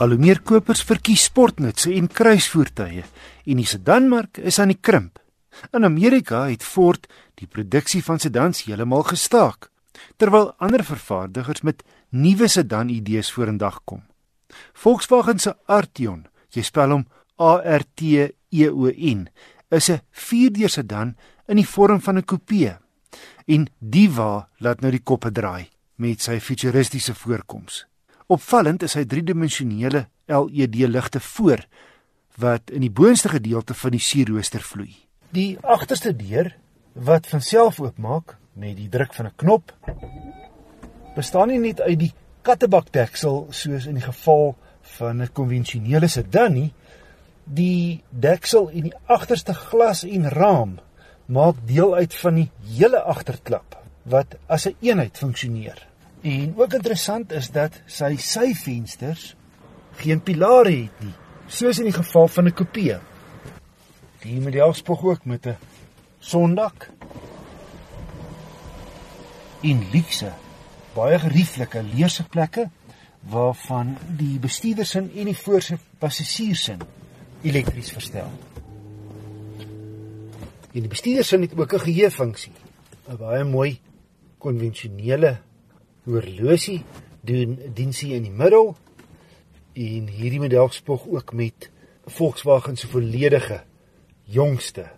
Al hoe meer kopers verkies sportnutse en kruisvoertuie en die sedanmark is aan die krimp. In Amerika het Ford die produksie van sedans heeltemal gestaak, terwyl ander vervaardigers met nuwe sedan-idees vorendag kom. Volkswagen se Arteon, jy spel hom A R T E O N, is 'n vierdeur sedan in die vorm van 'n coupe. En die wa laat nou die koppe draai met sy futuristiese voorkoms. Opvallend is sy driedimensionele LED ligte voor wat in die boonste gedeelte van die sierrooster vloei. Die agterste deur wat van self oopmaak met die druk van 'n knop bestaan nie net uit die kattebakdeksel soos in die geval van 'n konvensionele sedan nie. Die deksel en die agterste glas en raam maak deel uit van die hele agterklap wat as 'n een eenheid funksioneer. En ook interessant is dat sy syvensters geen pilare het nie, soos in die geval van 'n coupe. Die spog ook met 'n sondak in luxe, baie gerieflike leersitplekke waarvan die bestuurdersin en die voorste passasiersin elektries verstel. En die bestuurdersin het ook 'n geheue-funksie, 'n baie mooi konvensionele horlosie doen diensie in die middel en hierdie model spog ook met Volkswagen se volledige jongste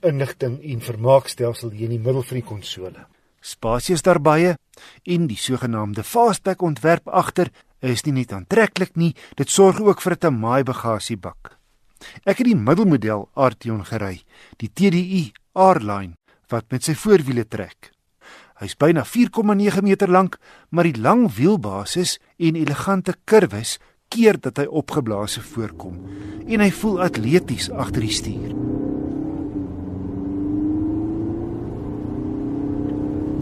inligting en vermaakstelsel hier in die middel van die konsole. Spasie is daar baie en die sogenaamde fastback ontwerp agter is nie net aantreklik nie, dit sorg ook vir 'n maai bagasiebak. Ek het die middelmodel Arteon gery, die TDI R-line wat met sy voorwiele trek. Hy's byna 4,9 meter lank, maar die lang wielbasis en elegante kurwes keer dat hy opgeblaas voorkom en hy voel atleties agter die stuur.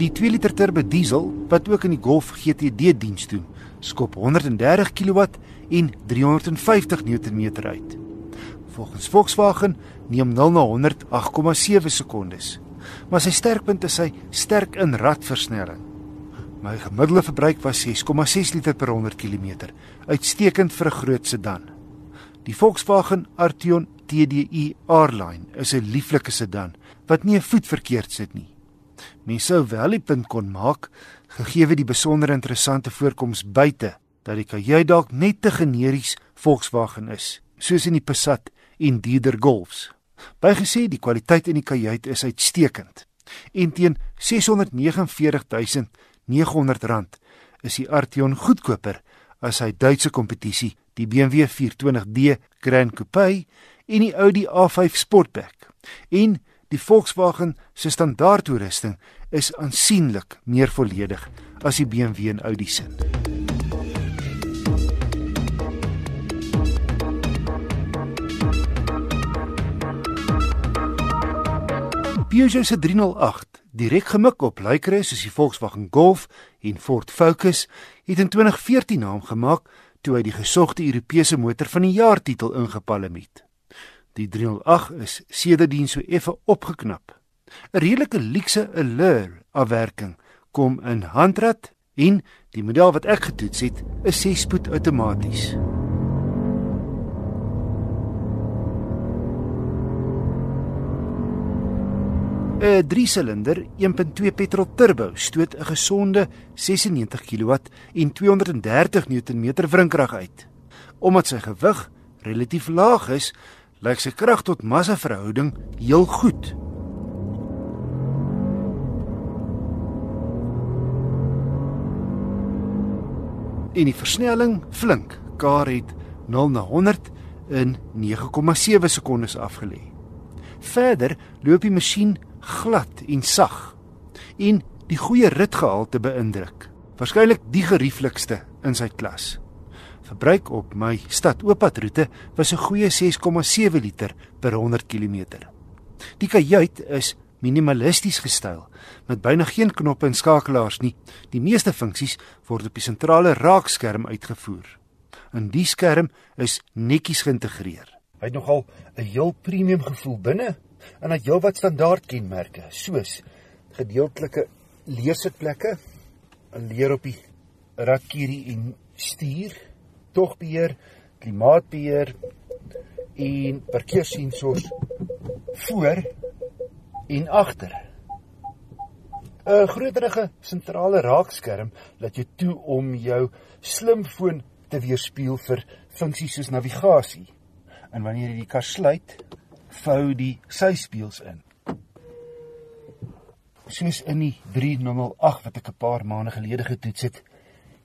Die 2 liter turbo diesel wat ook in die Golf GTD diens doen, skop 130 kW en 350 Nm uit. Volgens Volkswagen neem 0 na 100 8,7 sekondes maar sy sterkpunt is sy sterk in radversnelling. My gemiddelde verbruik was 6,6 liter per 100 km, uitstekend vir 'n groot sedan. Die Volkswagen Arteon TDI R-Line is 'n lieflike sedan wat nie 'n voet verkeerd sit nie. Mens sou wel die punt kon maak gegee die besonder interessante voorkoms buite dat die kajuit dalk net te generies Volkswagen is, soos in die Passat en dierder Golfs. Bygesê die kwaliteit in die kajuit is uitstekend. En teen R649.900 is die Arteon goedkoper as sy Duitse kompetisie, die BMW 420d Grand Coupe en die Audi A5 Sportback. En die Volkswagen se standaard toerusting is aansienlik meer volledig as die BMW en Audi se. Peugeot se 308, direk gemik op lykere soos die Volkswagen Golf en Ford Focus, het in 2014 naam gemaak toe hy die gesogte Europese motor van die jaar titel ingepalem het. Die 308 is sedertdien so effe opgeknap. 'n Redelike luukse allure afwerking kom in handrat en die model wat ek getoets het, is 6-spoed outomaties. 'n 3-silinder 1.2 petrol turbo stoot 'n gesonde 96 kW en 230 Nm wrinkrag uit. Omdat sy gewig relatief laag is, lyk sy krag tot massa verhouding heel goed. En die versnelling flink. Kar het 0 na 100 in 9,7 sekondes afgelê. Verder loop die masjien glad en sag en die goeie ritgehalte beïndruk. Waarskynlik die gerieflikste in sy klas. Verbruik op my stad ooppadroete was 'n goeie 6,7 liter per 100 km. Die kajuit is minimalisties gestyl met byna geen knoppe en skakelaars nie. Die meeste funksies word op die sentrale raakskerm uitgevoer. En die skerm is netjies geïntegreer. Hy het nogal 'n heel premium gevoel binne en het heelwat standaard kenmerke soos gedeeltelike leersitplekke, 'n leer op die rakkierie en stuur, togbeheer, klimaatbeheer en parkeersensors voor en agter. 'n Groterige sentrale raakskerm laat jou toe om jou slimfoon te weerspieël vir funksies soos navigasie. En wanneer jy die kar sluit, vou die syspieëls in. Soos in die 308 wat ek 'n paar maande gelede getoets het,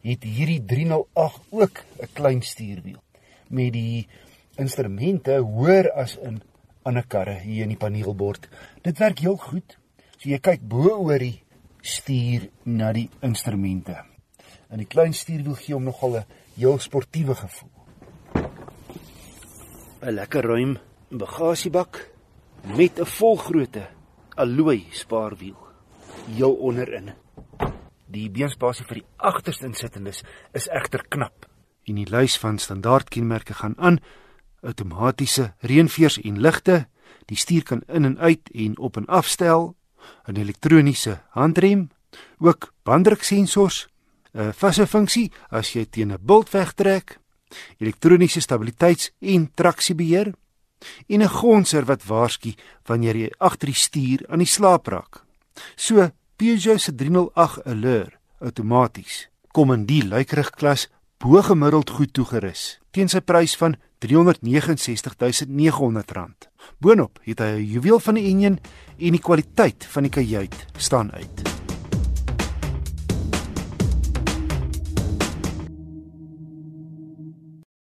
het hierdie 308 ook 'n klein stuurwiel met die instrumente hoër as in ander karre hier in die paneelbord. Dit werk heel goed. So jy kyk bo oor die stuur na die instrumente. En die klein stuurwiel gee hom nogal 'n heel sportiewe gevoel. 'n Lekker ruim bagasiebak met 'n volgrootte alloy spaarwiel heel onderin. Die beenspasie vir die agterste insittendes is egter knap. En die lys van standaardkenmerke gaan aan: outomatiese reënveers en ligte, die stuur kan in en uit en op en afstel, 'n elektroniese handrem, ook banddruksensors, 'n vasse funksie as jy teen 'n bult wegtrek, elektroniese stabiliteits- en traksiebeheer en 'n gonser wat waarsku wanneer jy agter die stuur aan die slaap raak. So Peugeot se 308 Allure outomaties kom in die luikerig klas bo gemiddeld goed toegerus teen sy prys van 369900 rand. Boonop het hy 'n juweel van die enjin en die kwaliteit van die kajuit staan uit.